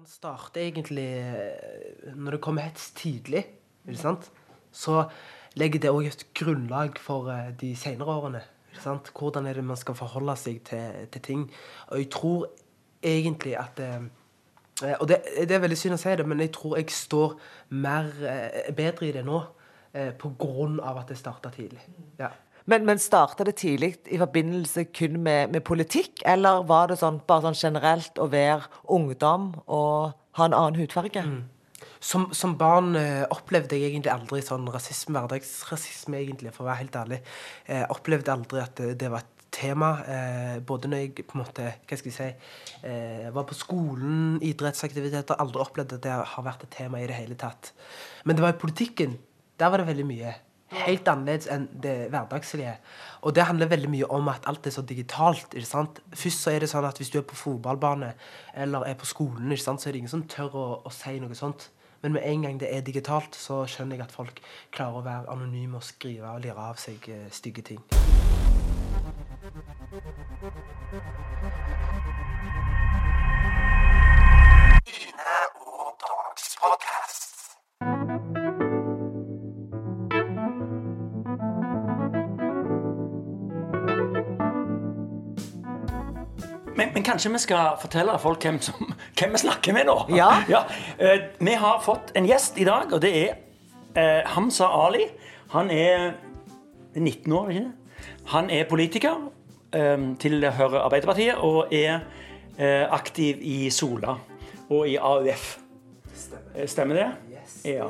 Man starter egentlig eh, Når det kommer hets tidlig, ikke sant? så legger det òg et grunnlag for eh, de senere årene. Ikke sant? Hvordan er det man skal forholde seg til, til ting. Og jeg tror egentlig at eh, Og det, det, er veldig synd å si det, men jeg tror jeg står mer, bedre i det nå på grunn av at det starta tidlig. Ja. Men, men starta det tidlig i forbindelse kun med, med, politikk, eller var det sånn, bare sånn generelt å være ungdom og ha en annen hudfarge? Mm. Som, som, barn eh, opplevde jeg egentlig aldri sånn rasisme, hverdagsrasisme, egentlig, for å være helt ærlig. Eh, opplevde aldri at det, det var et tema. Eh, både når jeg på en måte, hva skal jeg si, eh, var på skolen, idrettsaktiviteter, aldri opplevd at det har vært et tema i det hele tatt. Men det var i politikken. Der var det veldig mye helt annerledes enn det hverdagslige. Og det handler veldig mye om at alt er så digitalt. ikke sant? Først så er det sånn at hvis du er på fotballbane eller er på skolen, ikke sant, så er det ingen som tør å, å si noe sånt. Men med en gang det er digitalt, så skjønner jeg at folk klarer å være anonyme og skrive og lire av seg uh, stygge ting. Kanskje vi skal fortelle folk hvem, som, hvem vi snakker med nå? Ja. ja. Uh, vi har fått en gjest i dag, og det er uh, Hamza Ali. Han er 19 år, ikke det? Han er politiker, um, tilhører Arbeiderpartiet og er uh, aktiv i Sola og i AUF. Stemmer, Stemmer det? Yes, ja.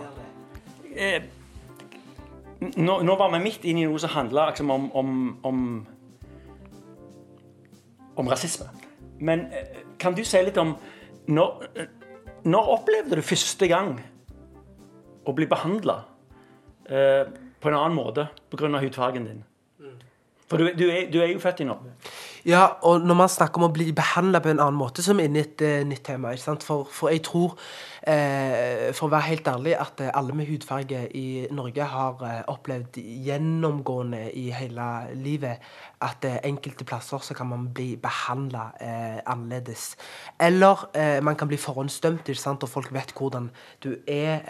Nå, nå, var vi midt inne i noe som handla liksom, om, om, om om rasisme. Men eh, kan du si litt om Når, eh, når opplevde du første gang å bli behandla eh, på en annen måte pga. hudfargen din? For du, du, er, du, er, jo født i Norge. Ja, og når man snakker om å bli behandla på en annen måte, så er et uh, nytt tema. For, for jeg tror, uh, for å være helt ærlig, at uh, alle med hudfarge i Norge har opplevd gjennomgående i hele livet at enkelte plasser så kan man bli behandla annerledes. Eller man kan bli forhåndsdømt, ikke sant? og folk vet hvordan du er,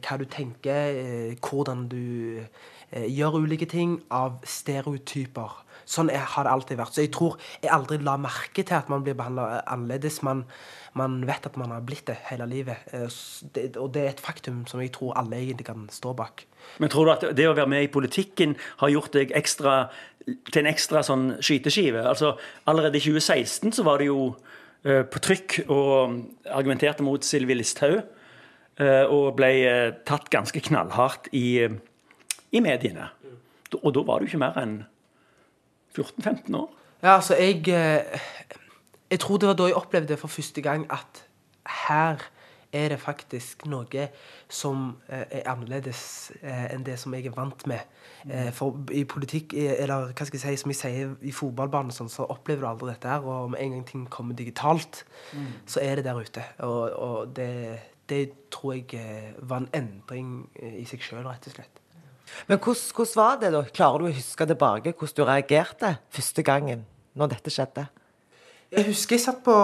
hva du tenker, hvordan du Eh, gjør ulike ting av stereotyper. Sånn er, har det alltid vært. Så jeg tror jeg aldri la merke til at man blir behandla eh, annerledes. Man, man, vet at man har blitt det hele livet. Eh, og det er et faktum som jeg tror alle egentlig kan stå bak. Men tror du at det å være med i politikken har gjort deg ekstra, til en ekstra sånn skyteskive? Altså, allerede i 2016 så var det jo på trykk og argumenterte mot Sylvi Listhaug. Og ble tatt ganske knallhardt i i mediene. Og da var du ikke mer enn 14-15 år. Ja, altså, jeg eh, Jeg tror det var da jeg opplevde for første gang at her er det faktisk noe som eh, er annerledes eh, enn det som jeg er vant med. For i politikk, eller hva skal jeg si, som jeg sier i fotballbanen, sånn, så opplever du aldri dette her. Og med en gang ting kommer digitalt, så er det der ute. Og, og det, det, tror jeg var en endring i seg sjøl, rett og slett. Men hvordan, hvordan, var det, da? Klarer du å huske tilbake hvordan du reagerte første gangen når dette skjedde? Jeg husker jeg satt på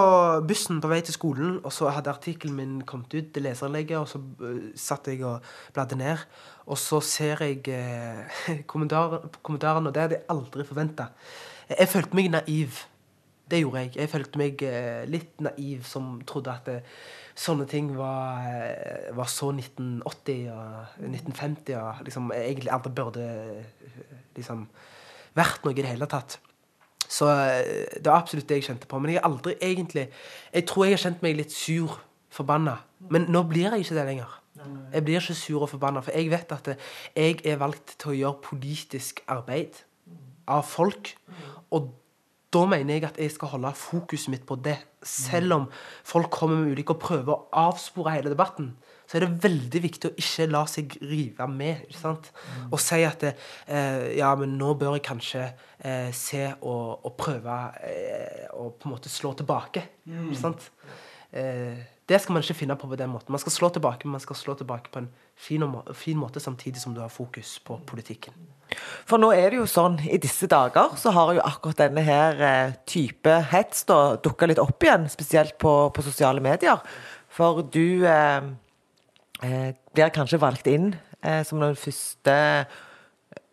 bussen på vei til skolen, og så hadde artikkelen min kommet ut til leserinnlegget, og så uh, satt jeg og bladde ned, og så ser jeg uh, kommentarene, og det hadde jeg aldri forventa. Jeg følte meg naiv. Det gjorde jeg. Jeg følte meg uh, litt naiv som trodde at uh, sånne ting var, eh, var, så 1980 og 1950 og liksom egentlig aldri burde liksom vært noe i det hele tatt. Så eh, det var absolutt det jeg kjente på. Men jeg har aldri egentlig Jeg tror jeg har kjent meg litt sur, forbanna. Men nå blir jeg ikke det lenger. Jeg blir ikke sur og forbanna, for jeg vet at jeg er valgt til å gjøre politisk arbeid av folk. Og da mener jeg at jeg skal holde fokuset mitt på det. Selv om folk kommer med ulike og prøver å avspore hele debatten, så er det veldig viktig å ikke la seg rive med. ikke sant? Og si at eh, ja, men nå bør jeg kanskje eh, se og, og prøve eh, å på en måte slå tilbake. ikke sant? Eh, det skal man ikke finne på på den måten. Man skal slå tilbake, men man skal slå tilbake på en fin, fin måte, samtidig som du har fokus på politikken. For nå er det jo sånn, i disse dager så har jo akkurat denne her eh, type hets da dukka litt opp igjen, spesielt på, på, sosiale medier. For du eh, eh, blir kanskje valgt inn eh, som den første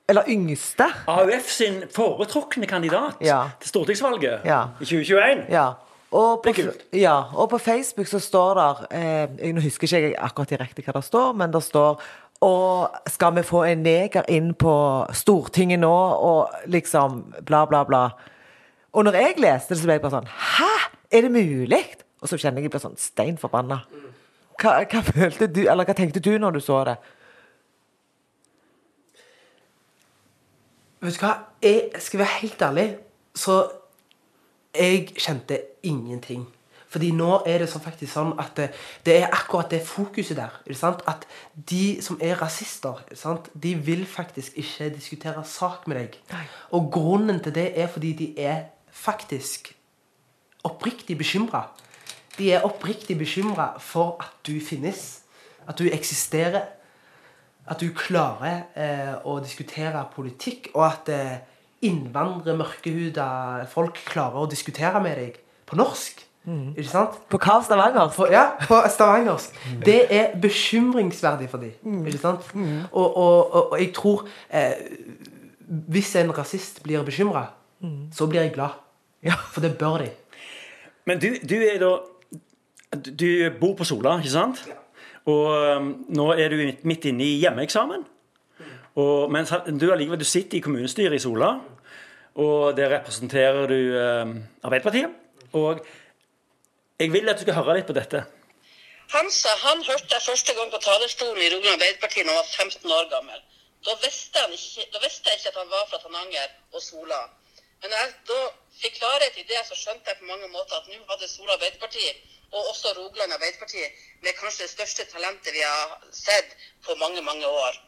Eller yngste. AUF sin foretrukne kandidat Ja. til stortingsvalget Ja. i 2021. Ja. Og på, Det er kult. ja, og på Facebook så står der eh, Nå husker ikke jeg akkurat direkte hva det står, men det står og skal vi få en neger inn på Stortinget nå, og liksom bla, bla, bla. Og når jeg leste det, så ble jeg bare sånn Hæ? Er det mulig? Og så kjenner jeg jeg blir sånn stein forbanna. Hva, hva følte du, eller hva tenkte du når du så det? Vet du hva? Jeg skal være helt ærlig, så jeg kjente ingenting. Fordi nå er det så faktisk sånn at det, det er akkurat det fokuset der. At de som er rasister, de vil faktisk ikke diskutere sak med deg. Og grunnen til det er fordi de er faktisk oppriktig bekymra. De er oppriktig bekymra for at du finnes. At du eksisterer. At du klarer eh, å diskutere politikk, og at eh, innvandrere, mørkehuda folk klarer å diskutere med deg på norsk. Ikke sant? På hva Stavanger? På, ja, på stavangersk. Det er bekymringsverdig for dem. Ikke sant? Og, og, og, og jeg tror eh, Hvis en rasist blir bekymra, så blir jeg glad. Ja. For det bør de. Men du, du er da Du bor på Sola, ikke sant? Og um, nå er du midt- midt inne i hjemmeeksamen. Og, men du du sitter i kommunestyret i Sola, og der representerer du eh, Arbeiderpartiet. Og jeg vil at du skal høre litt på dette. Hansa han hørte jeg første gang på talerstolen i Rogaland Arbeiderparti da han var 15 år gammel. Da visste, ikke, da visste jeg ikke at han var fra Tananger og Sola. Men jeg da fikk klarhet i det, så skjønte jeg på mange måter at nå hadde Sola Arbeiderparti, og også Rogaland Arbeiderparti, med kanskje det største talentet vi har sett på mange, mange år.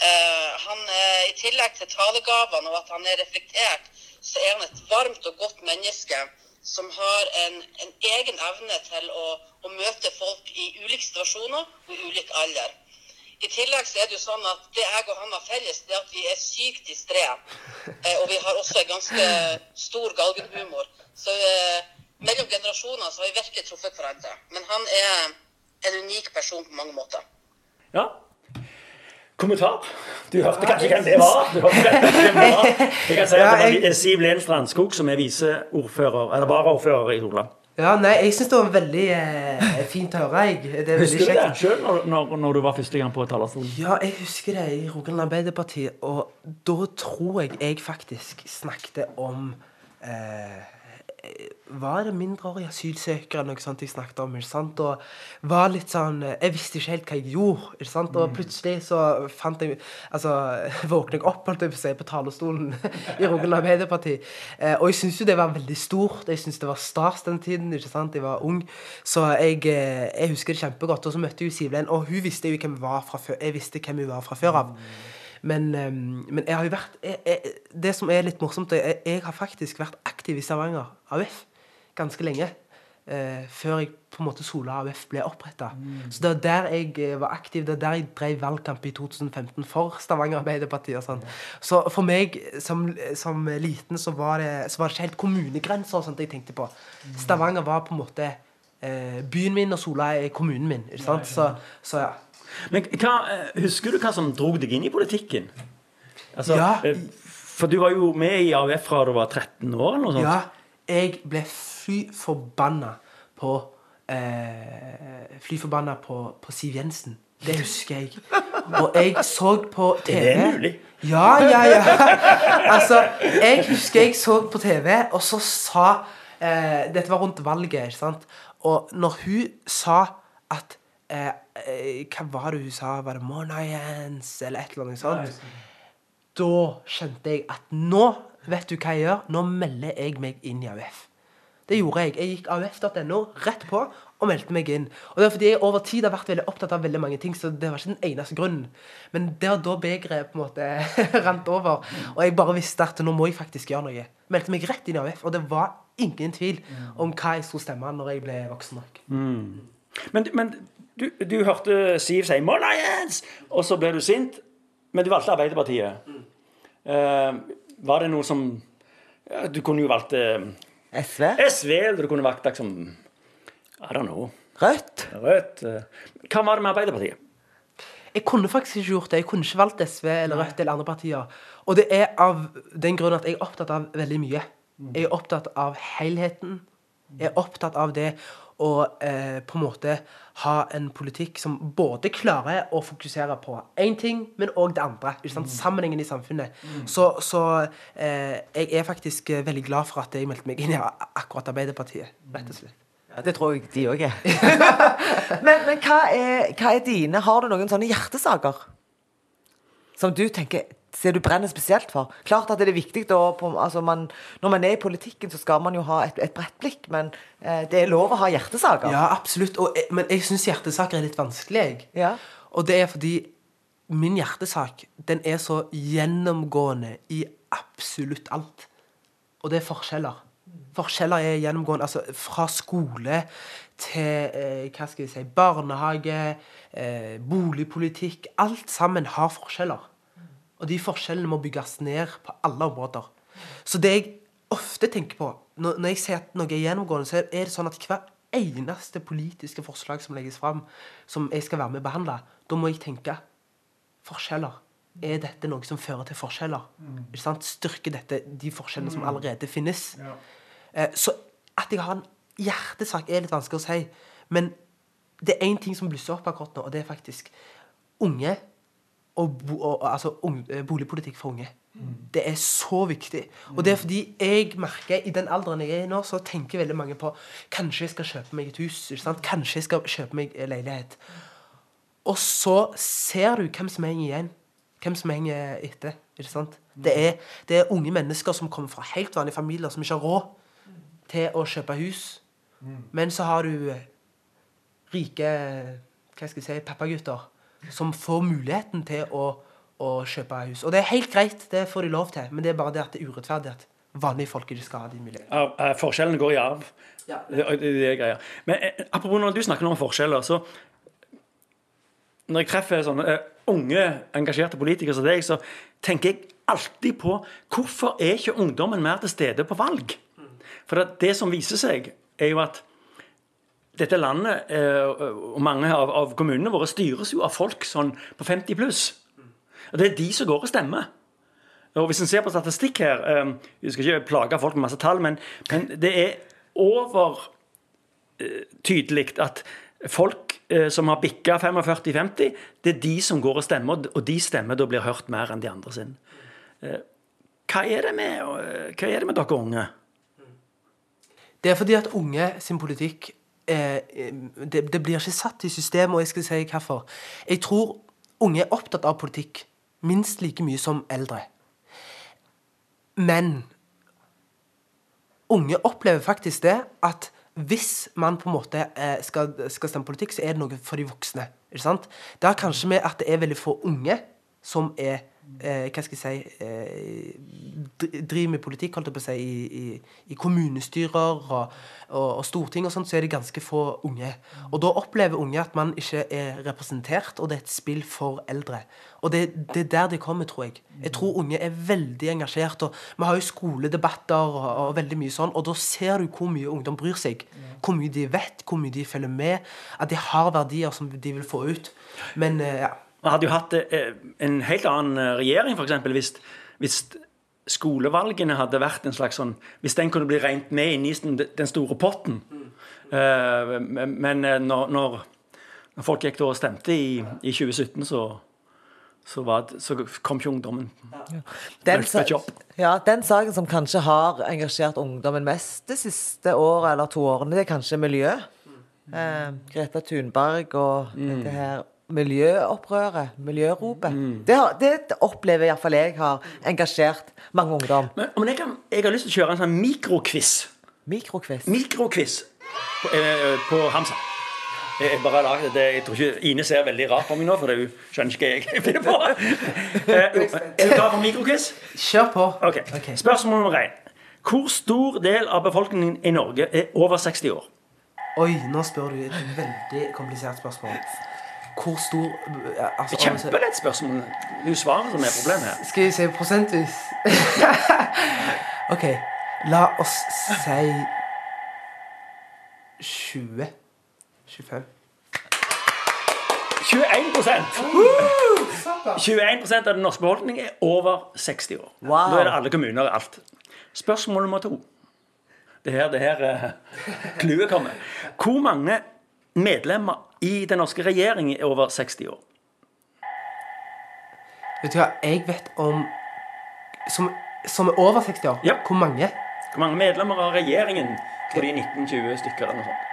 Eh, han, eh, I tillegg til talegavene og at han er reflektert, så er han et varmt og godt menneske som har en, en egen evne til å, å møte folk i ulike situasjoner og ulik alder. I tillegg så er det jo sånn at det jeg og han har felles, det er at vi er sykt distré. Eh, og vi har også en ganske stor galgenhumor. Så eh, mellom generasjoner så har vi virkelig truffet hverandre. Men han er en unik person på mange måter. Ja. Kommentar? Du hørte kanskje hvem det var? Du hørte hvem det var. Jeg kan si at det var Siv Len Strandskog som er viseordfører, eller varaordfører i Sola. Ja, nei, jeg syns det var veldig eh, fint å høre. Jeg. Det er Husker du det sjøl når, når, når du var første gang på talerstolen? Ja, jeg husker det i Rogaland Arbeiderparti, og da tror jeg jeg faktisk snakket om eh, Var det mindreårige asylsøkere noe sånt jeg snakket om? ikke sant? Og var litt sånn Jeg visste ikke helt hva jeg gjorde. ikke sant? Og plutselig så fant jeg Altså våknet jeg opp holdt jeg på seg, på talerstolen i Rogaland Arbeiderparti. Eh, og jeg syns jo det var veldig stort. Jeg syns det var stas den tiden. ikke sant? Jeg var ung. Så jeg, eh, jeg husker det kjempegodt. Og så møtte jeg jo Sivlen, og hun visste jo hvem hun var fra før. Jeg visste hvem hun var fra før av. Men, eh, men jeg har jo vært jeg, jeg, Det som er litt morsomt, er jeg, jeg har faktisk vært aktiv i Stavanger AUF ganske lenge. Eh, før jeg på en måte Sola AUF ble oppretta. Så det var der jeg eh, var aktiv. Det var der jeg drev valgkamp i 2015 for Stavanger Arbeiderparti. og sånn. Så for meg som, som liten så var, det, så var det ikke helt kommunegrenser og sånt jeg tenkte på. Stavanger var på en måte eh, byen min, og Sola er kommunen min. ikke sant? Så, så ja. Men hva, eh, Husker du hva som drog deg inn i politikken? Altså, Ja. eh, For du var jo med i AUF fra du var 13 år? eller noe sånt? Ja, jeg ble fly forbanna på eh, Fly forbanna på, på Siv Jensen. Det husker jeg. Og jeg så på TV Er det mulig? Ja, ja, ja. Altså, jeg husker jeg så på TV, og så sa eh, Dette var rundt valget, ikke sant? Og når hun sa at eh, Hva var det hun sa? Var det Monayans, eller et eller annet sånt? Da kjente jeg at nå vet du hva jeg gjør? Nå melder jeg meg inn i AUF. Det gjorde jeg. Jeg gikk AUF.no rett på og meldte meg inn. Og det var fordi jeg over tid har vært veldig opptatt av veldig mange ting, så det var ikke den eneste grunnen. Men det var da begeret på en måte rant over, og jeg bare visste at nå må jeg faktisk gjøre noe. Meldte meg rett inn i AUF, og det var ingen tvil om hva jeg skulle stemme når jeg ble voksen nok. Men, men du, du hørte Siv si 'Monayans', og så ble du sint. Men du valgte Arbeiderpartiet. Eh, var det noe som ja, Du kunne jo valgt uh, SV? SV, eller du kunne valgt liksom I don't know. Rødt? Rødt. Uh, Hva var det med Arbeiderpartiet? Jeg kunne faktisk ikke gjort det. Jeg kunne ikke valgt SV eller Rødt eller andre partier. Og det er av den grunn at jeg er opptatt av veldig mye. Jeg er opptatt av helheten. Jeg er opptatt av det å eh, på en måte ha en politikk som både klarer å fokusere på én ting, men òg det andre. Sant? Sammenhengen i samfunnet. Så, så eh, jeg er faktisk eh, veldig glad for at jeg meldte meg inn i akkurat Arbeiderpartiet. rett og slett. Ja, det tror jeg de òg er. men men hva, er, hva er dine Har du noen sånne hjertesaker? Som du tenker ser du brenner spesielt for? Klart at det er viktig da, på, altså man, Når man er i politikken, så skal man jo ha et, et bredt blikk, men eh, det er lov å ha hjertesaker. Ja, absolutt. Og, men jeg syns hjertesaker er litt vanskelig. Jeg. Ja. Og det er fordi min hjertesak den er så gjennomgående i absolutt alt. Og det er forskjeller. Forskjeller er gjennomgående. Altså fra skole til eh, hva skal jeg si, barnehage, eh, boligpolitikk. Alt sammen har forskjeller. Og de forskjellene må bygges ned på alle områder. Så det jeg ofte tenker på når, når jeg ser at noe er gjennomgående, så er det sånn at hver eneste politiske forslag som legges fram, som jeg skal være med og behandle, da må jeg tenke forskjeller. Er dette noe som fører til forskjeller? Sant? Styrker dette de forskjellene som allerede finnes? Eh, så at jeg har en hjertesak, er litt vanskelig å si. Men det er én ting som blusser opp akkurat nå, og det er faktisk unge og, bo, og altså, ung, eh, boligpolitikk for unge. Det er så viktig. Og det er fordi jeg merker i den alderen jeg er i nå, så tenker veldig mange på Kanskje jeg skal kjøpe meg et hus. Kanskje jeg skal kjøpe meg leilighet. Og så ser du hvem som henger igjen. Hvem som henger etter. Det, er, det er unge mennesker som kommer fra helt vanlige familier, som ikke har råd til å kjøpe hus. Men så har du rike hva skal jeg si, pappagutter som får muligheten til å, å kjøpe hus. Og det er helt greit, det får de lov til, men det er bare det at det er urettferdig at vanlige folk ikke skal ha de mulighetene. Eh, Forskjellene går i arv. Ja. Det, det, det er greia. Men eh, apropos når du snakker om forskjeller, så Når jeg treffer sånne uh, unge, engasjerte politikere som deg, så tenker jeg alltid på hvorfor er ikke ungdommen mer til stede på valg? For det, det som viser seg, er jo at dette landet eh, og mange av, kommunene våre styres jo av folk sånn på 50 pluss. Og det er de som går og stemmer. Og Hvis en ser på statistikk her eh, Vi skal ikke plage folk med masse tall, men, men det er over eh, tydelig at folk eh, som har bikka 45-50, det er de som går og stemmer, og de stemmer da blir hørt mer enn de andre sin. Eh, hva, er det med, eh, er det med dere unge? Det er fordi at unge sin politikk eh, det, det blir ikke satt i systemet, og jeg skal si hvorfor. Jeg tror unge er opptatt av politikk minst like mye som eldre. Men unge opplever faktisk det at hvis man på en måte eh, skal, skal stemme politikk, så er det noe for de voksne. Ikke sant? Det har kanskje med at det er veldig få unge som er eh, Hva skal jeg si eh, Driver med politikk, holdt jeg på å si, i, i, i kommunestyrer og, og, og storting og sånt, så er det ganske få unge. Og da opplever unge at man ikke er representert, og det er et spill for eldre. Og det, det er der det kommer, tror jeg. Jeg tror unge er veldig engasjert. og Vi har jo skoledebatter og, og veldig mye sånn, og da ser du hvor mye ungdom bryr seg. Hvor mye de vet, hvor mye de følger med. At de har verdier som de vil få ut. Men eh, ja. Vi hadde jo hatt eh, en helt annen eh, regjering, f.eks. Hvis, hvis skolevalgene hadde vært en slags sånn Hvis den kunne bli regnet med inn i den, store potten. Eh, men når, når, folk gikk da og stemte i, i 2017, så, så, var, det- så kom ikke ungdommen. Den, ja, den saken som kanskje har engasjert ungdommen mest det siste året eller to årene, det er kanskje miljø. Eh, Greta Thunberg og Mm. dette her miljøopprøret, miljøropet. Det, har, det opplever iallfall jeg har engasjert mange ungdom. Men, men jeg, kan, jeg har lyst til å kjøre en sånn mikroquiz. Mikrokviss. Mikroquiz på, eh, på Hamsa. Jeg, bare lager det, jeg tror ikke Ine ser veldig rart på meg nå, for det, skjønner ikke jeg finner på. Eh, er du klar for mikroquiz? Kjør på. Okay. Ok. Spørsmål nummer én. Hvor stor del av befolkningen i Norge er over 60 år? Oi, nå spør du et veldig komplisert spørsmål. Hvor stor ja, altså, Kjempelett spørsmål. Det er jo svaret som er problemet her. Skal vi si prosentvis? OK. La oss si 20. 25. 21% 21% av den norske befolkning er over 60 år. Wow. Da er det alle kommuner og alt. Spørsmål nummer to. Det er her det her eh, clouet kommer. Hvor mange medlemmer i den norske regjeringen er over 60 år? Vet du hva, jeg vet om Som, som er over 60 år? Ja. Hvor mange? Hvor mange medlemmer av regjeringen tror de 1920 stykker eller noe sånt?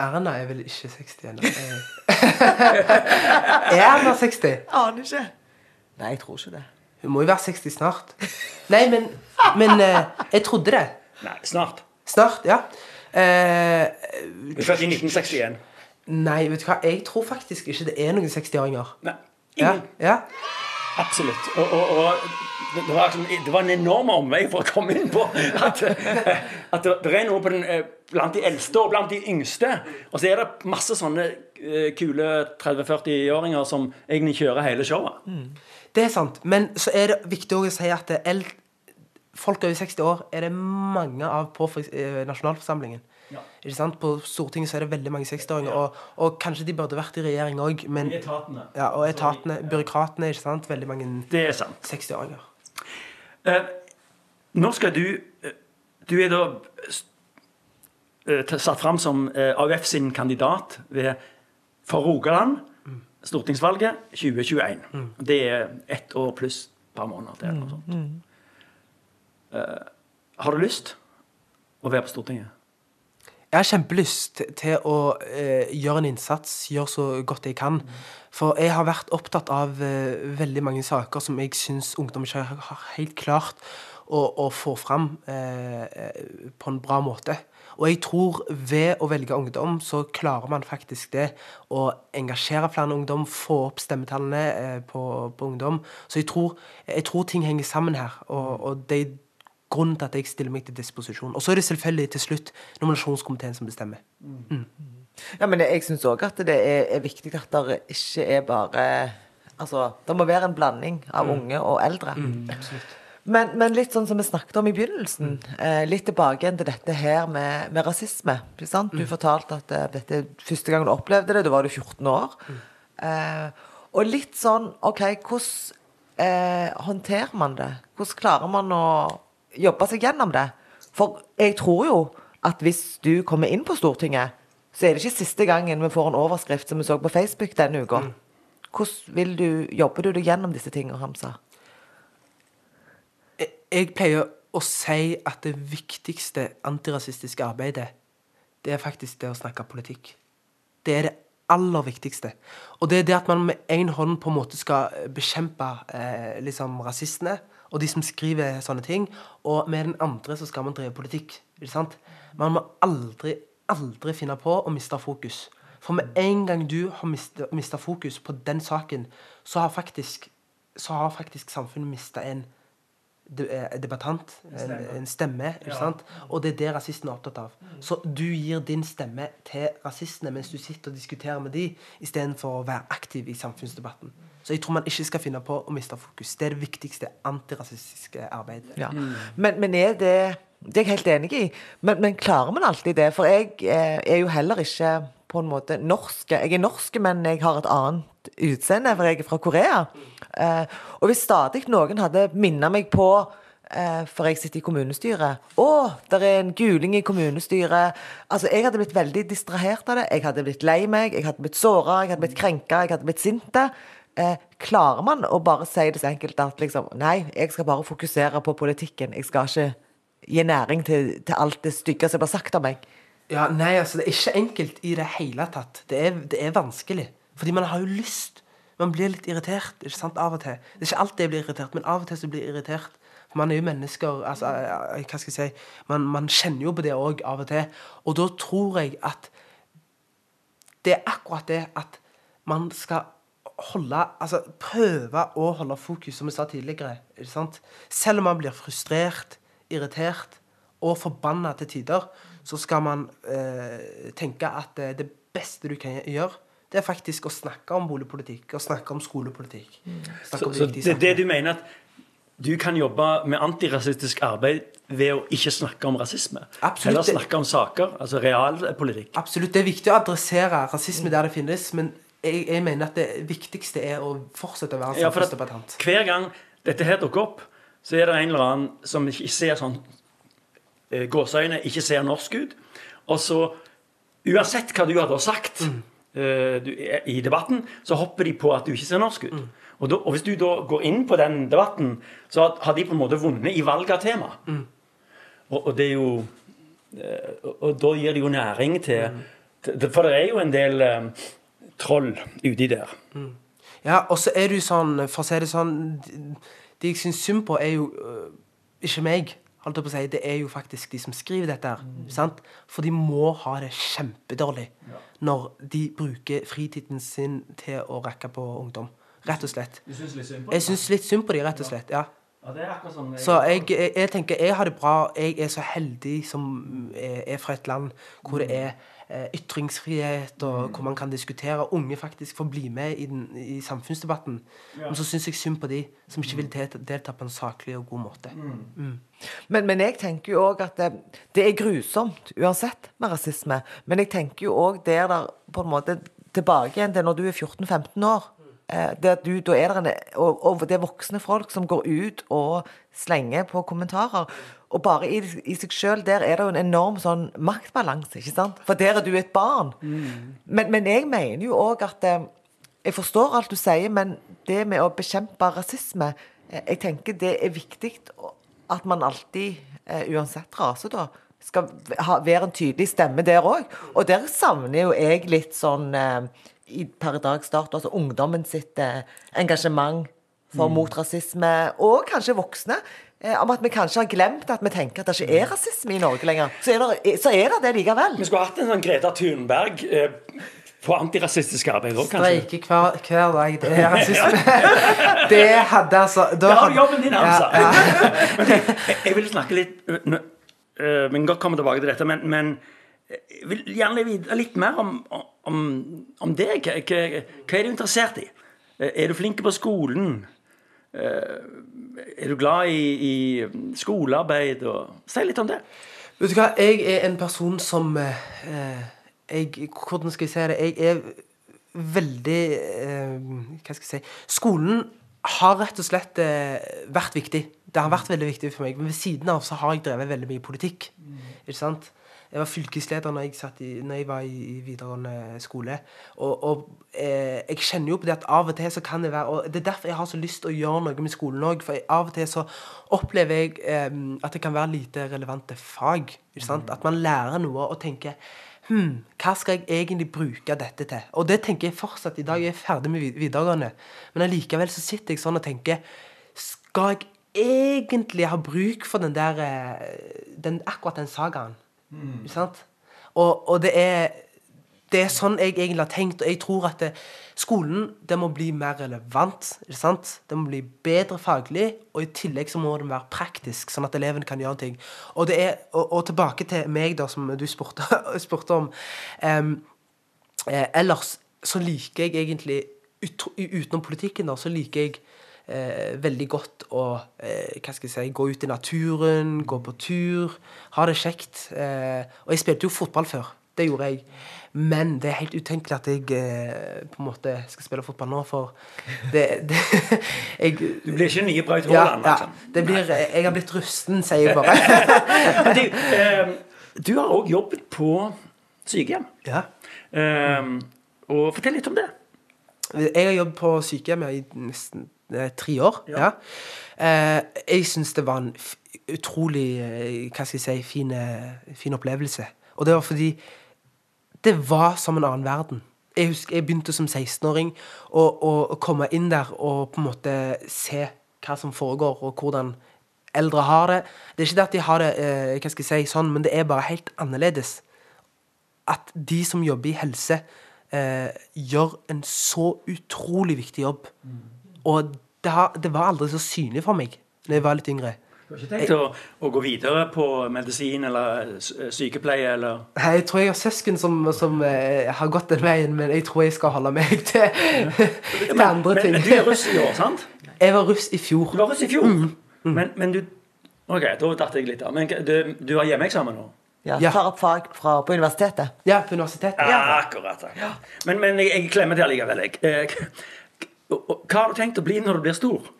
Erna er vel ikke 60 ennå. Eh. er Erna 60? Aner ikke. Nei, jeg tror ikke det. Hun må jo være 60 snart. Nei, men, men eh, jeg trodde det. Nei, snart. Snart, ja. Eh, Hun er født i 1961. nei, vet du hva, jeg tror faktisk ikke det er noen 60-åringer. Nei, Ja, ingen. ja. Absolutt. Og, og, og det, det, var, liksom- det var en enorm omvei for å komme inn på at, at det, det er noe på den, eh, blant de eldste og blant de yngste. Og så er det masse sånne kule 30-40-åringer som egentlig kjører hele showet. Det er sant. Men så er det viktig å si at folk over 60 år er det mange av på eh, nasjonalforsamlingen. Ja. Ikke sant? På Stortinget så er det veldig mange 60-åringer. Og, og kanskje de burde vært i regjering òg, men I etatene. ja, Og etatene, byråkratene, ikke sant. Veldig mange Det er sant. 60-åringer. Eh, nå skal du eh, Du er da eh, satt fram som eh, AUF sin kandidat ved, for Rogaland. Stortingsvalget 2021. Det er ett år pluss et par måneder til. eller noe sånt. Eh, har du lyst å være på Stortinget? Jeg har kjempelyst til- til å uh, gjøre en innsats, gjøre så godt jeg kan. For jeg har vært opptatt av uh, veldig mange saker som jeg syns ungdom ikke har har helt klart å, å få fram på en bra måte. Og jeg tror ved å velge ungdom, så klarer man faktisk det. Å engasjere flere ungdom, få opp stemmetallene eh, på, på ungdom. Så jeg tror, jeg tror ting henger sammen her. Og, og det er grunnen til at jeg stiller meg til disposisjon. Og så er det selvfølgelig til slutt nominasjonskomiteen som bestemmer. Ja, men jeg syns òg at det er, er viktig at det ikke er bare Altså, det må være en blanding av unge og eldre. Men, men litt sånn som vi snakket om i begynnelsen, eh, litt tilbake igjen til dette her med, med rasisme. Du fortalte at eh, dette første gang du opplevde det, da var du 14 år. Eh, og litt sånn OK, hvordan eh, håndterer man det? Hvordan klarer man å jobbe seg gjennom det? For jeg tror jo at hvis du kommer inn på Stortinget, så er det ikke siste gangen vi får en overskrift som vi så på Facebook denne uka. Hvordan vil du, jobber du deg gjennom disse tingene, Hamza? Jeg, pleier å si at det viktigste antirasistiske arbeidet, det er faktisk det å snakke politikk. Det er det aller viktigste. Og det er det at man med én hånd på en måte skal bekjempe eh, liksom rasistene og de som skriver sånne ting, og med den andre så skal man drive politikk. Ikke sant? Man må aldri, aldri finne på å miste fokus. For med en gang du har mista fokus på den saken, så har faktisk, så har faktisk samfunnet mista en de- debattant, en, en stemme. ikke sant? Og det er det rasisten er opptatt av. Så du gir din stemme til rasistene mens du sitter og diskuterer med de, istedenfor å være aktiv i samfunnsdebatten. Så jeg tror man ikke skal finne på å miste fokus. Det er det viktigste antirasistiske arbeidet. Ja. Men, men er det Det er jeg helt enig i. Men, men klarer man alltid det? For jeg eh, er jo heller ikke på en måte norsk. Jeg er norsk, men jeg har et annet utseende, for jeg er fra Korea. Eh, og hvis stadig noen hadde minnet meg på eh, for jeg sitter i kommunestyret. Å, det er en guling i kommunestyret. Altså, Jeg hadde blitt veldig distrahert av det. Jeg hadde blitt lei meg, jeg hadde blitt såra, jeg hadde blitt krenka, jeg hadde blitt sinte. Eh, klarer man å bare si det så enkelt at liksom Nei, jeg skal bare fokusere på politikken. Jeg skal ikke gi næring til, til alt det stygge som blir sagt om meg. Ja, nei, altså Det er ikke enkelt i det hele tatt. Det er, det er vanskelig. Fordi man har jo lyst. Man blir litt irritert ikke sant, av og til. Det er ikke alltid jeg blir irritert, men av og til så blir jeg irritert. Man er jo mennesker. altså, eh, hva skal jeg si, Man, man kjenner jo på det òg av og til. Og da tror jeg at det er akkurat det at man skal holde Altså prøve å holde fokus, som vi sa tidligere. ikke sant? Selv om man blir frustrert, irritert og forbanna til tider, så skal man eh, tenke at eh, det beste du kan gjøre, det er faktisk å snakke om boligpolitikk og snakke om skolepolitikk. Snakke Så, om så viktige det, det du mener at du kan jobbe med antirasistisk arbeid ved å ikke snakke om rasisme. Absolutt. Heller snakke om saker, altså realpolitikk. Absolutt. Det er viktig å adressere rasisme der det finnes, men jeg, jeg mener at det viktigste er å fortsette å være Ja, for at hver gang dette her dukker opp, så er det en eller annen som ikke ser sånn eh, gåseøyne, ikke ser norsk ut. Og så, uansett hva du hadde sagt eh, du, i debatten, så hopper de på at du ikke ser norsk ut. Og, da, og hvis du da går inn på den debatten, så har- de på en måte vunnet i valget av tema. Og, og det er jo eh, og, da gir det jo næring til, til For det er jo en del um, troll uti der. Ja, og så er jo sånn, for å si det sånn de jeg syns synd på, er jo øh, ikke meg. Holdt jeg på å si, Det er jo faktisk de som skriver dette. her, sant? For de må ha det kjempedårlig når de bruker fritiden sin til å rakke på ungdom. Rett og slett. Du syns litt synd på Jeg syns litt synd på dem, rett og slett. ja. Ja, det er akkurat sånn Så jeg, jeg, jeg tenker jeg har det bra. Jeg er så heldig som er, fra et land hvor det er ytringsfrihet, og hvor man kan diskutere. Unge faktisk får bli med i, den, i samfunnsdebatten. Men så syns jeg synd på de som ikke vil delta, delta på en saklig og god måte. Men, men jeg tenker jo òg at det, det er grusomt uansett med rasisme. Men jeg tenker jo òg der der på en måte tilbake igjen til når du er 14-15 år. Eh, det at du, da er det en, og, og det er voksne folk som går ut og slenger på kommentarer. Og bare i, i seg sjøl der er det jo en enorm sånn maktbalanse, ikke sant? For der er du et barn. Men, men jeg mener jo òg at eh, Jeg forstår alt du sier, men det med å bekjempe rasisme eh, Jeg tenker det er viktig at man alltid, uansett rase, da, skal ha, være en tydelig stemme der òg. Og der savner jo jeg litt sånn eh, i, per dags dato, altså ungdommen sitt eh, engasjement for mot rasisme, og kanskje voksne. Eh, om at vi kanskje har glemt at vi tenker at det ikke er rasisme i Norge lenger. Så er det, så er det det likevel. Vi skulle hatt en sånn Greta Thunberg eh, på antirasistisk arbeid òg, kanskje. Streike hver, hver dag. Det er rasisme. det hadde altså da har du jobben din, altså. Ja, ja. jeg, jeg vil snakke litt øh, Vi kan godt komme tilbake til dette, men, men jeg vil gjerne vite litt mer om, om, om deg. Hva, hva, hva er du interessert i? Eh, Er du flink på skolen? Eh, Er du glad i, i skolearbeid? Og, si litt om det. Vet du hva, jeg er en person som eh, eh, jeg, Hvordan skal jeg si det? Jeg er veldig eh, Hva skal jeg si Skolen har rett og slett eh, vært viktig. Det har vært veldig viktig for meg. Men ved siden av så har jeg drevet veldig mye politikk. Ikke sant? Jeg var fylkesleder når jeg, i, når jeg var i, i videregående skole. Og, og eh, jeg kjenner jo på det at av og til så kan det være Og det er derfor jeg har så lyst til å gjøre noe med skolen òg. For jeg, av og til så opplever jeg eh, at det kan være lite relevante fag. Sant? At man lærer noe og tenker Hm, hva skal jeg egentlig bruke dette til? Og det tenker jeg fortsatt i dag. Jeg er ferdig med videregående. Men allikevel så sitter jeg sånn og tenker Skal jeg egentlig ha bruk for den der eh, den, Akkurat den sagaen? Sant? Og, og det er det er sånn jeg egentlig har tenkt, og jeg tror at det, skolen det må bli mer relevant. Det må bli bedre faglig, og i tillegg så må den være praktisk, sånn at elevene kan gjøre ting. Og, er, og, og tilbake til meg, da, som du spurte, spurte om. Um, eh, ellers så liker jeg egentlig, ut, utenom politikken, da, så liker jeg eh, veldig godt å eh, hva skal jeg si, gå ut i naturen, gå på tur, ha det kjekt. Eh, og jeg spilte jo fotball før. Det gjorde jeg. Men det er helt utenkelig at jeg eh, på en måte skal spille fotball nå, for det, det jeg, Du blir ikke nye Braut ja, Haaland, ja, liksom. det blir, Jeg har blitt rusten, sier jeg bare. Du, eh, du har òg jobbet på sykehjem. ja. Eh, og fortell litt om det. Jeg har jobbet på sykehjem i nesten eh, tre år. Ja. Eh, jeg syns det var en utrolig eh, hva skal jeg si, fin, eh, fin opplevelse. Og det var fordi det var som en annen verden. Jeg husker jeg begynte som 16-åring å komme inn der og på en måte se hva som foregår, og hvordan eldre har det. Det er ikke det at de har det eh, hva skal jeg si, sånn, men det er bare helt annerledes at de som jobber i helse, eh, gjør en så utrolig viktig jobb. Og det, har, det var aldri så synlig for meg da jeg var litt yngre. Du har ikke tenkt å, å gå videre på medisin eller sykepleie eller Nei, Jeg tror jeg har søsken som, som uh, har gått den veien, men jeg tror jeg skal holde meg til, til andre men, ting. men du er russ i år, sant? Jeg var russ i fjor. Du var russ i fjor. Men, men du OK, da datt jeg litt av. Men du, du har hjemmeeksamen nå? Ja, Ja. Tar opp fag fra, på universitetet. Ja, på universitetet. Ja, akkurat. akkurat. Men, men jeg, jeg klemmer til allikevel, jeg. Hva har du tenkt å bli når du blir stor?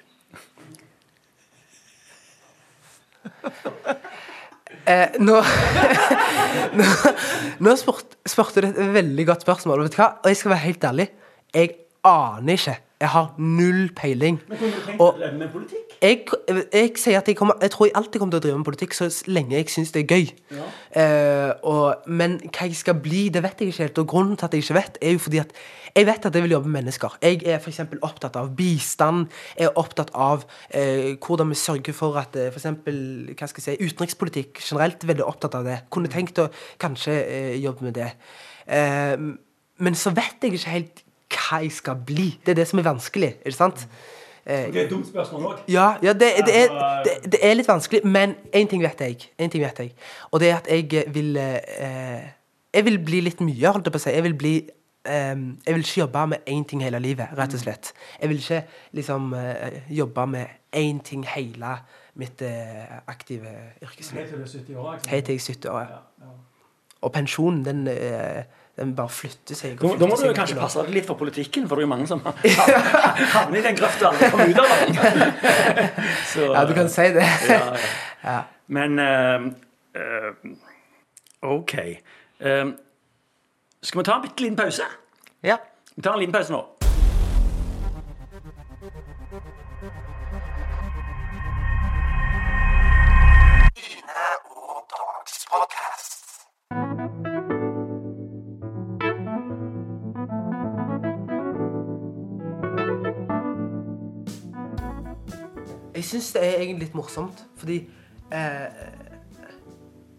Eh, nå Nå, nå spurt, spurte du et veldig godt spørsmål. Og jeg skal være helt ærlig. Jeg aner ikke. Jeg har null peiling. Og med politikk? jeg, jeg sier at jeg, kommer, jeg tror jeg alltid kommer til å drive med politikk så lenge jeg syns det er gøy. Eh, og, men hva jeg skal bli, det vet jeg ikke helt. Og grunnen til at jeg ikke vet, er jo fordi at jeg vet at jeg vil jobbe med mennesker. Jeg er f.eks. opptatt av bistand. Jeg er opptatt av eh, hvordan vi sørger for at eh, eksempel, hva skal jeg si, utenrikspolitikk generelt. Veldig opptatt av det. Kunne tenkt å kanskje eh, jobbe med det. Eh, men så vet jeg ikke helt hva jeg skal bli. Det er det som er vanskelig. Er det sant? Eh, Det er et dumt spørsmål òg. ja, ja det, det, er, det, det er litt vanskelig, men én ting vet jeg. En ting vet jeg. Og det er at jeg vil eh, Jeg vil bli litt mye, holdt jeg på å si. Jeg vil bli eh, Jeg vil ikke jobbe med én ting hele livet, rett og slett. Jeg vil ikke liksom eh, jobbe med én ting hele mitt eh, aktive yrkesliv. til du er 70 år. Helt til jeg er 70 år. ja. Og pensjonen, den, eh, den bare flytter seg. og Da, da må du kanskje passe deg litt for politikken, for det er jo mange som havner i den grøfta og aldri kommer ut av den. Så, Ja, du kan si det. ja, ja. Men uh, uh, OK. Uh, skal vi ta en bitte liten pause? Ja. Vi tar en liten pause nå. Jeg syns det er egentlig litt morsomt, fordi eh,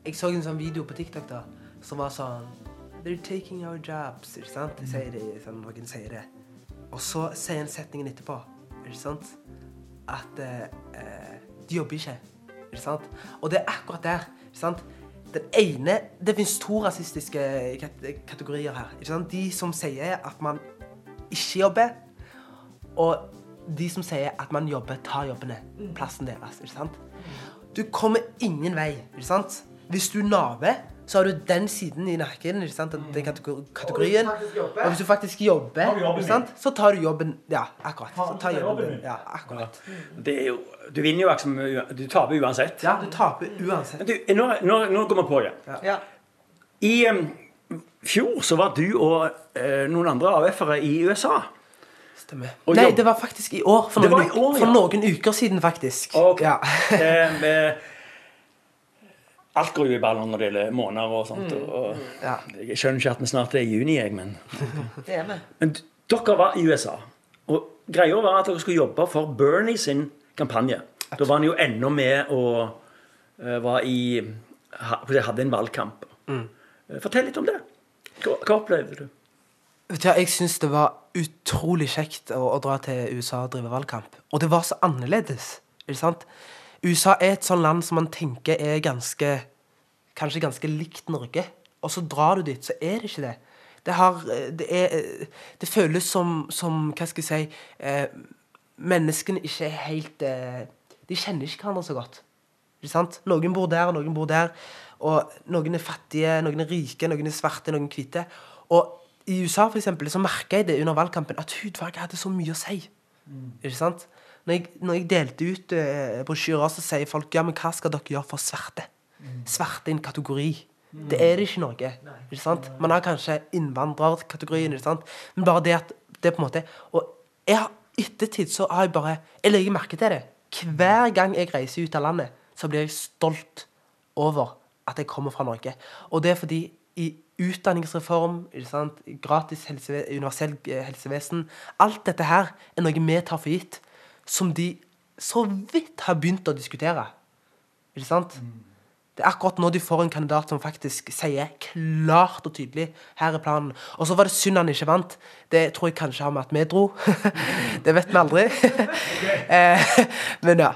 Jeg så en sånn video på TikTok da som var sånn They're taking our jobs. Ikke sant? De sier det, sånn, noen sier det. Og så sier en setningen etterpå ikke sant? at eh, de jobber ikke. Ikke sant? Og det er akkurat der. Ikke sant? Den ene Det finnes to rasistiske kategorier her. Ikke sant? De som sier at man ikke jobber, og de som sier at man jobber, tar jobbene. Plassen deres. ikke sant? Du kommer ingen vei. ikke sant? Hvis du naver, så har du den siden i nakken. ikke sant? Den kategorien. Og hvis du faktisk jobber, ikke sant? så tar du jobben Ja, akkurat. Så tar jobben din. Ja, akkurat. Det er jo, du vinner jo liksom Du taper uansett. Ja, du taper uansett. Du, nå, nå, nå går vi på igjen. ja. I um, fjor så var du og uh, noen andre AUF-ere i USA. Stemmer. Og Nei, jobb- det var faktisk i år. For, noen, i år, for ja. noen uker siden, faktisk. Okay. Ja. Em, eh, alt går jo i baller når det gjelder måneder og sånt. Og, og, Ja. Jeg skjønner ikke at vi snart er i juni, jeg, men Det er vi. Men dere var i USA, og greia var at dere skulle jobbe for Bernie sin kampanje. Da var han jo ennå med og uh, var i ha, Hadde en valgkamp. Mm. Eh, Fortell litt om det. Hva, hva opplevde du? Vet du, jeg syns det var utrolig kjekt å, å dra til USA og drive valgkamp. Og det var så annerledes. Ikke sant? USA er et sånt land som man tenker er ganske Kanskje ganske likt Norge. Og så drar du dit, så er det ikke det. Det, har, det, er, det føles som, som Hva skal jeg si eh, Menneskene ikke er helt eh, De kjenner ikke hverandre så godt. Ikke sant? Noen bor der, noen bor der. Og noen er fattige, noen er rike, noen er svarte, noen er hvite. Og i USA for eksempel, så merka jeg det under valgkampen at hudfarge hadde så mye å si. Ikke sant? Når jeg, når jeg delte ut eh, brosjyrer, så sier folk ja, men hva skal dere gjøre for svarte? Svarte er en kategori. Det er det ikke i Norge. Ikke sant? Man har kanskje innvandrerkategorien, ikke sant? men bare det at det på en måte Og jeg har ettertid så har jeg bare Jeg legger merke til det. Hver gang jeg reiser ut av landet, så blir jeg stolt over at jeg kommer fra Norge. Og det er fordi i utdanningsreform, sant? gratis helse, universell eh, helsevesen Alt dette her er noe vi tar for gitt, som de så vidt har begynt å diskutere. Ikke sant? Det er akkurat nå de får en kandidat som faktisk sier klart og tydelig her er planen. Og så var det synd han ikke vant. Det tror jeg kanskje har med at vi dro. det vet vi aldri. eh, men ja.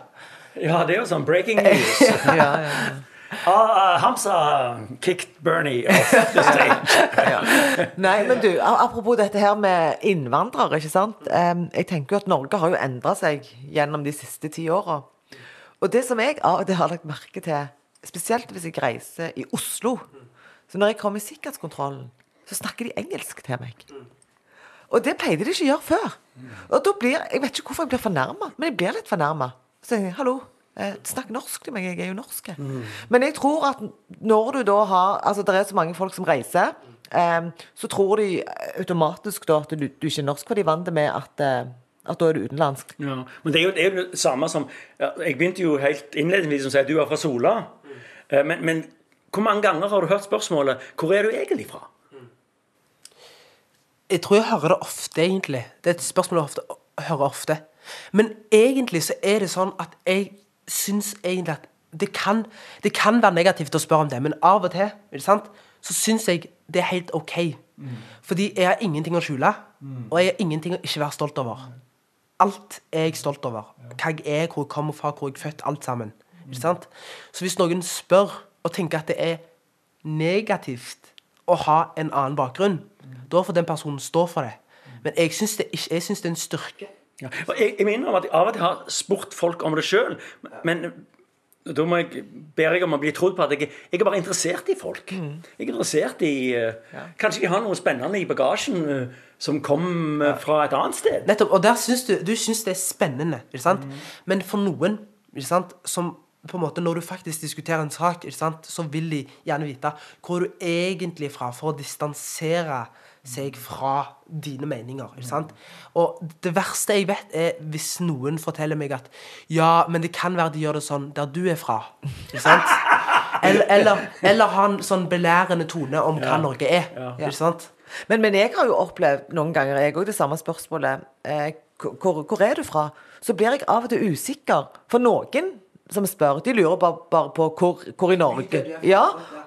Ja, det er jo sånn breaking news. Ja, ja, ja. Ah, Hamza kicked Bernie off the stage. Nei, men du, apropos dette her med innvandrere, ikke sant. Um, jeg tenker jo at Norge har jo endra seg gjennom de siste ti åra. Og det som jeg og til har lagt merke til, spesielt hvis jeg reiser i Oslo Så når jeg kommer i sikkerhetskontrollen, så snakker de engelsk til meg. Og det pleide de ikke å gjøre før. Og da blir, Jeg vet ikke hvorfor jeg blir fornærma, men jeg blir litt fornærma. Så sier jeg hallo, snakk norsk til meg, jeg er jo norsk. Men jeg tror at når du da har Altså det er så mange folk som reiser, eh, så tror de automatisk da at du, du ikke er norsk, for de er vant med at, eh, at da er du utenlandsk. Ja, men det er, jo, det er jo det samme som ja, Jeg begynte jo helt innledningsvis med å si at du er fra Sola. Eh, Men, men hvor mange ganger har du hørt spørsmålet 'Hvor er du egentlig fra?' Jeg tror jeg hører det ofte, egentlig. Det er et spørsmål jeg ofte, hører ofte. Men egentlig så er det sånn at jeg syns egentlig at det kan, det kan være negativt å spørre om det, men av og til ikke sant, så syns jeg det er helt OK. Fordi jeg har ingenting å skjule, og jeg har ingenting å ikke være stolt over. Alt er jeg stolt over. Hva jeg er, hvor jeg kommer fra, hvor jeg er født, alt sammen. Ikke sant? Så hvis noen spør og tenker at det er negativt å ha en annen bakgrunn, da får den personen stå for det. Men jeg syns det, det er en styrke. Ja. Jeg, jeg minner om at jeg av og til har spurt folk om det sjøl, men da må jeg, ber jeg om å bli trodd på at jeg, jeg er bare interessert i folk. Jeg er interessert i eh, Kanskje de har noe spennende i bagasjen uh, som kom uh, fra et annet sted. Nettopp, og der syns du, du syns det er spennende, ikke sant? Men for noen, som på en måte når du faktisk diskuterer en sak, så vil de gjerne vite hvor du egentlig er fra, for å distansere seg fra dine meninger. ikke sant? Og det verste jeg vet, er hvis noen forteller meg at ja, men det kan være de gjør det sånn der du er fra. ikke sant? Eller, eller, eller ha en sånn belærende tone om hva Norge er. ikke sant? Men, men jeg har jo opplevd noen ganger jeg òg, det samme spørsmålet. Eh, hvor, hvor er du fra? Så blir jeg av og til usikker. For noen som spør, de lurer bare, bare på hvor, hvor i Norge. Ja,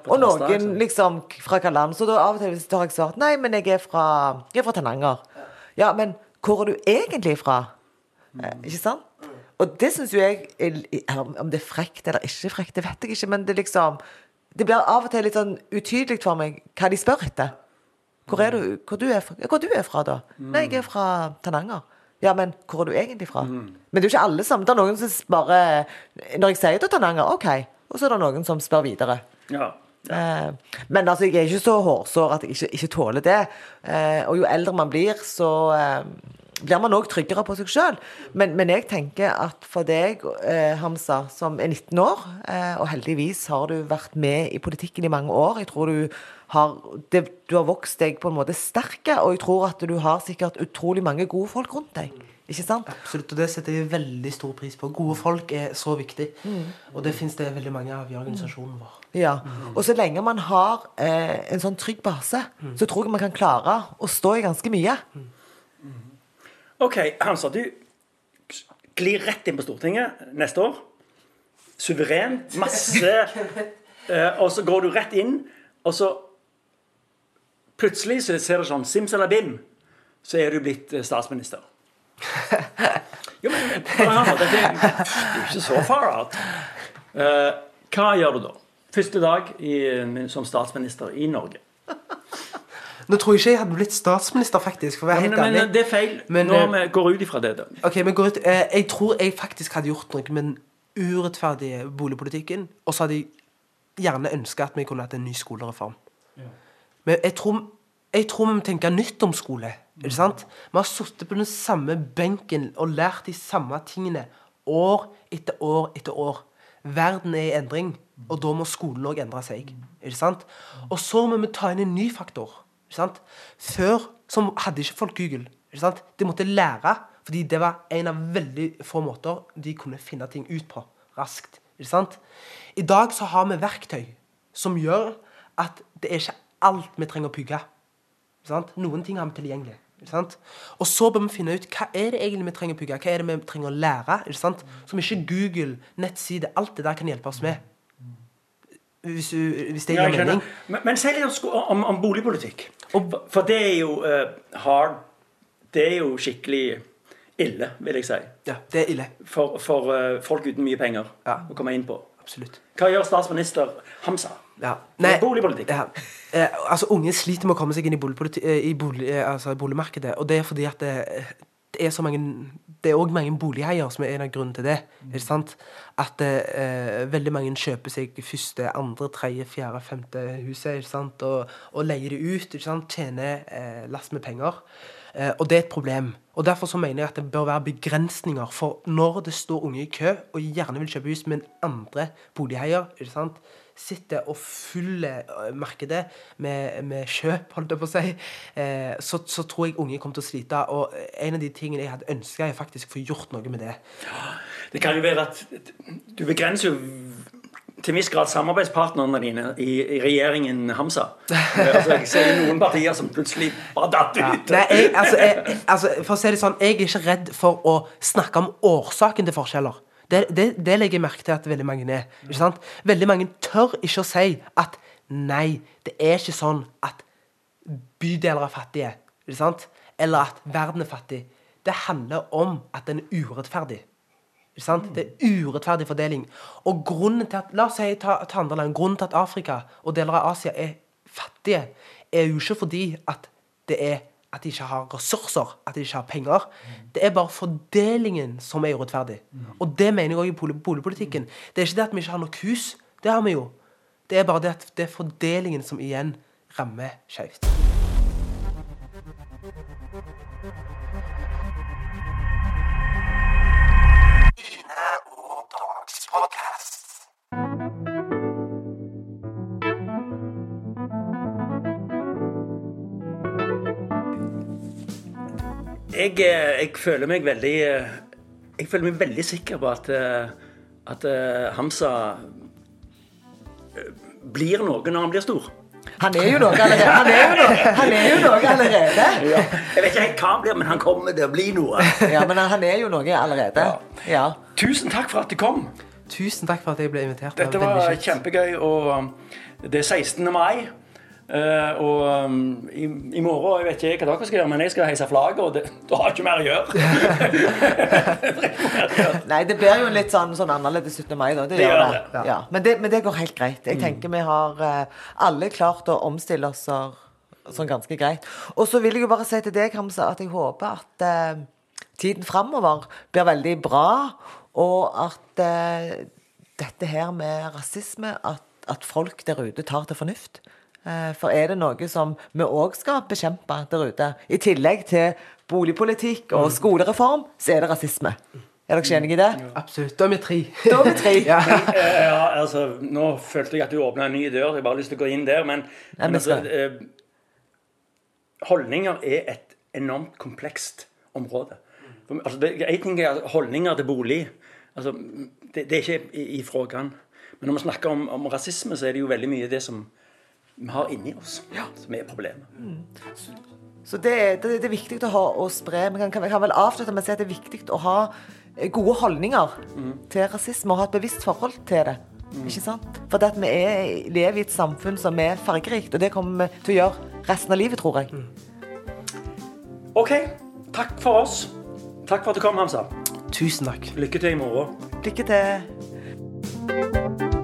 og noen liksom fra hvilket land. Så da av og til har jeg svart nei, men jeg er fra, jeg er fra Tananger. Ja, men hvor er du egentlig fra? Eh, ikke sant? Og det syns jo jeg Om det er frekt eller ikke frekt, det vet jeg ikke, men det liksom Det blir av og til litt sånn utydelig for meg hva de spør etter. Hvor er du, hvor du, er, fra, hvor du er fra, da? Nei, jeg er fra Tananger. Ja, men hvor er du egentlig fra? Men det er jo ikke alle som Det er noen som bare Når jeg sier til Tananger, OK. Og så er det noen som spør videre. Ja. Eh, men altså, jeg er ikke så hårsår at jeg ikke, ikke tåler det. Eh, og jo eldre man blir, så eh, blir man òg tryggere på seg sjøl. Men, men jeg tenker at for deg, eh, Hamza, som er 19 år, eh, og heldigvis har du vært med i politikken i mange år Jeg tror du har, det, du har vokst deg på en måte sterke, og jeg tror at du har sikkert utrolig mange gode folk rundt deg. Ikke sant? Absolutt, og det setter vi veldig stor pris på. Gode folk er så viktig, og det fins det veldig mange av i organisasjonen vår. Ja. Og så lenge man har eh, en sånn trygg base, så tror jeg man kan klare å stå i ganske mye. OK, Hansa, du glir rett inn på Stortinget neste år. Suverent. Masse eh, Og så går du rett inn, og så Plutselig så ser det sånn Simsalabim, så er du blitt eh, statsminister. Jo, men ja, det er er jo ikke så far out. Uh, hva gjør du da? Første dag i, som statsminister i Norge. Nå tror jeg ikke jeg hadde blitt statsminister, faktisk. for å være Men, helt men ærlig. det er feil. Men, Nå eh, vi går ut ifra det. da. Ok, men går ut, eh, Jeg tror jeg faktisk hadde gjort noe med den urettferdige boligpolitikken. Og så hadde jeg gjerne ønska at vi kunne hatt en ny skolereform. Men jeg tror, vi må tenke nytt om skole. Ikke sant? Vi har sittet på den samme benken og lært de samme tingene år etter år etter år. Verden er i endring, og da må skolen òg endre seg. Ikke sant? Og så må vi ta inn en ny faktor. Ikke sant? Før så hadde ikke folk Google. Ikke sant? De måtte lære, fordi det var en av veldig få måter de kunne finne ting ut på raskt. Ikke sant? I dag så har vi verktøy som gjør at det er ikke alt vi trenger å pugge. Sant? Noen ting har vi tilgjengelig. Og så bør vi finne ut hva er det egentlig vi trenger å pugge, hva er det vi trenger å lære. Ikke sant? Som ikke Google, nettside, alt det der kan hjelpe oss med. Hvis, du, hvis det gir ja, mening. Men, men si litt om, om, boligpolitikk. For det er jo uh, hard Det er jo skikkelig ille, vil jeg si. Ja, det er ille. For, for uh, folk uten mye penger Ja. å komme inn på. Absolutt. Hva gjør statsminister Hamza? Ja. Nei, boligpolitikk. Ja. Eh, altså, unge sliter med å komme seg inn i, eh, i bolig, eh, altså, boligmarkedet. Og det er fordi at det, det er så mange Det er òg mange boligeiere som er en av grunnene til det. Ikke sant? At eh, veldig mange kjøper seg første, andre, tredje, fjerde, femte huset ikke sant? Og, og leier det ut. Ikke sant? Tjener eh, last med penger. Eh, og det er et problem. Og Derfor så mener jeg at det bør være begrensninger. For når det står unge i kø og gjerne vil kjøpe hus, men andre bolighaier ikke sant? sitter og fyller eh, markedet med, med kjøp, holdt jeg på å si, eh, så, så, tror jeg unge kommer til å slite. Og en av de tingene jeg hadde ønska, er faktisk å få gjort noe med det. Det kan jo være at du begrenser jo til en viss grad samarbeidspartnerne dine i, i regjeringen Hamsa. Altså, jeg ser noen partier som plutselig bare datt ut. Ja. Nei, jeg, altså, jeg, altså, for å si det sånn, jeg er ikke redd for å snakke om årsaken til forskjeller. Det, det, det, legger jeg merke til at veldig mange er. Ikke sant? Veldig mange tør ikke å si at nei, det er ikke sånn at bydeler er fattige. Ikke sant? Eller at verden er fattig. Det handler om at den er urettferdig. Det er urettferdig fordeling. Og grunnen til at La oss si ta, ta andre land. Grunnen til at Afrika og deler av Asia er fattige, er jo ikke fordi at det er at de ikke har ressurser, at de ikke har penger. Det er bare fordelingen som er urettferdig. Og det mener jeg òg i boligpolitikken. Det er ikke det at vi ikke har nok hus. Det har vi jo. Det er bare det at det er fordelingen som igjen rammer skjevt. Jeg, eh, jeg, føler meg veldig eh, Jeg føler meg veldig sikker på at, eh, at Hamsa blir noe når han blir stor. Han er jo noe allerede. Han er jo noe, han er jo noe allerede. Ja. Jeg vet ikke helt hva han blir, men han kommer til å bli noe. Ja, Men han er jo noe allerede. Ja. Tusen takk for at du kom. Tusen takk for at jeg ble invitert. Dette var kjempegøy. Og um, det er 16. mai. Uh, og um, i, i, morgen jeg vet ikke hva dere skal gjøre, men jeg skal heise flagget, og det, da har jeg ikke mer å gjøre. Nei, det blir jo litt sånn, sånn annerledes 17. mai, da. Det, det gjør det. det. Ja. Men, det. men, det. går helt greit. Jeg mm. tenker vi har uh, alle klart å omstille oss sånn ganske greit. Og så vil jeg jo bare si til deg, Hamza, at jeg håper at uh, tiden framover blir veldig bra, og at dette her med rasisme, at, at folk der ute tar til fornuft. Eh, for er det noe som vi òg skal bekjempe der ute, i tillegg til boligpolitikk og mm. skolereform, så er det rasisme. Er dere ikke enige i det? Ja. Absolutt. Da er vi tre. Da er vi tre. ja. ja. altså, nå følte jeg at du åpna en ny dør. Jeg har bare lyst til å gå inn der. Men, men altså, eh, holdninger er et enormt komplekst område. For, altså, ting er holdninger til bolig. Altså, det, det, er ikke i, i frågan. Men når vi snakker om, om rasisme, så er det jo veldig mye det som vi har inni oss, ja. som er problemet. Mm. Så det, det, det, er viktig å ha å spre. Vi kan, kan vel avslutte med å si at det er viktig å ha eh, gode holdninger mm. til rasisme og ha et bevisst forhold til det. Mm. Ikke sant? For det at vi er, lever i et samfunn som er fargerikt, og det kommer vi til å gjøre resten av livet, tror jeg. Mm. OK. Takk for oss. Takk for at du kom, Hamza. Tusen takk. Lykke til i morgen. Lykke til.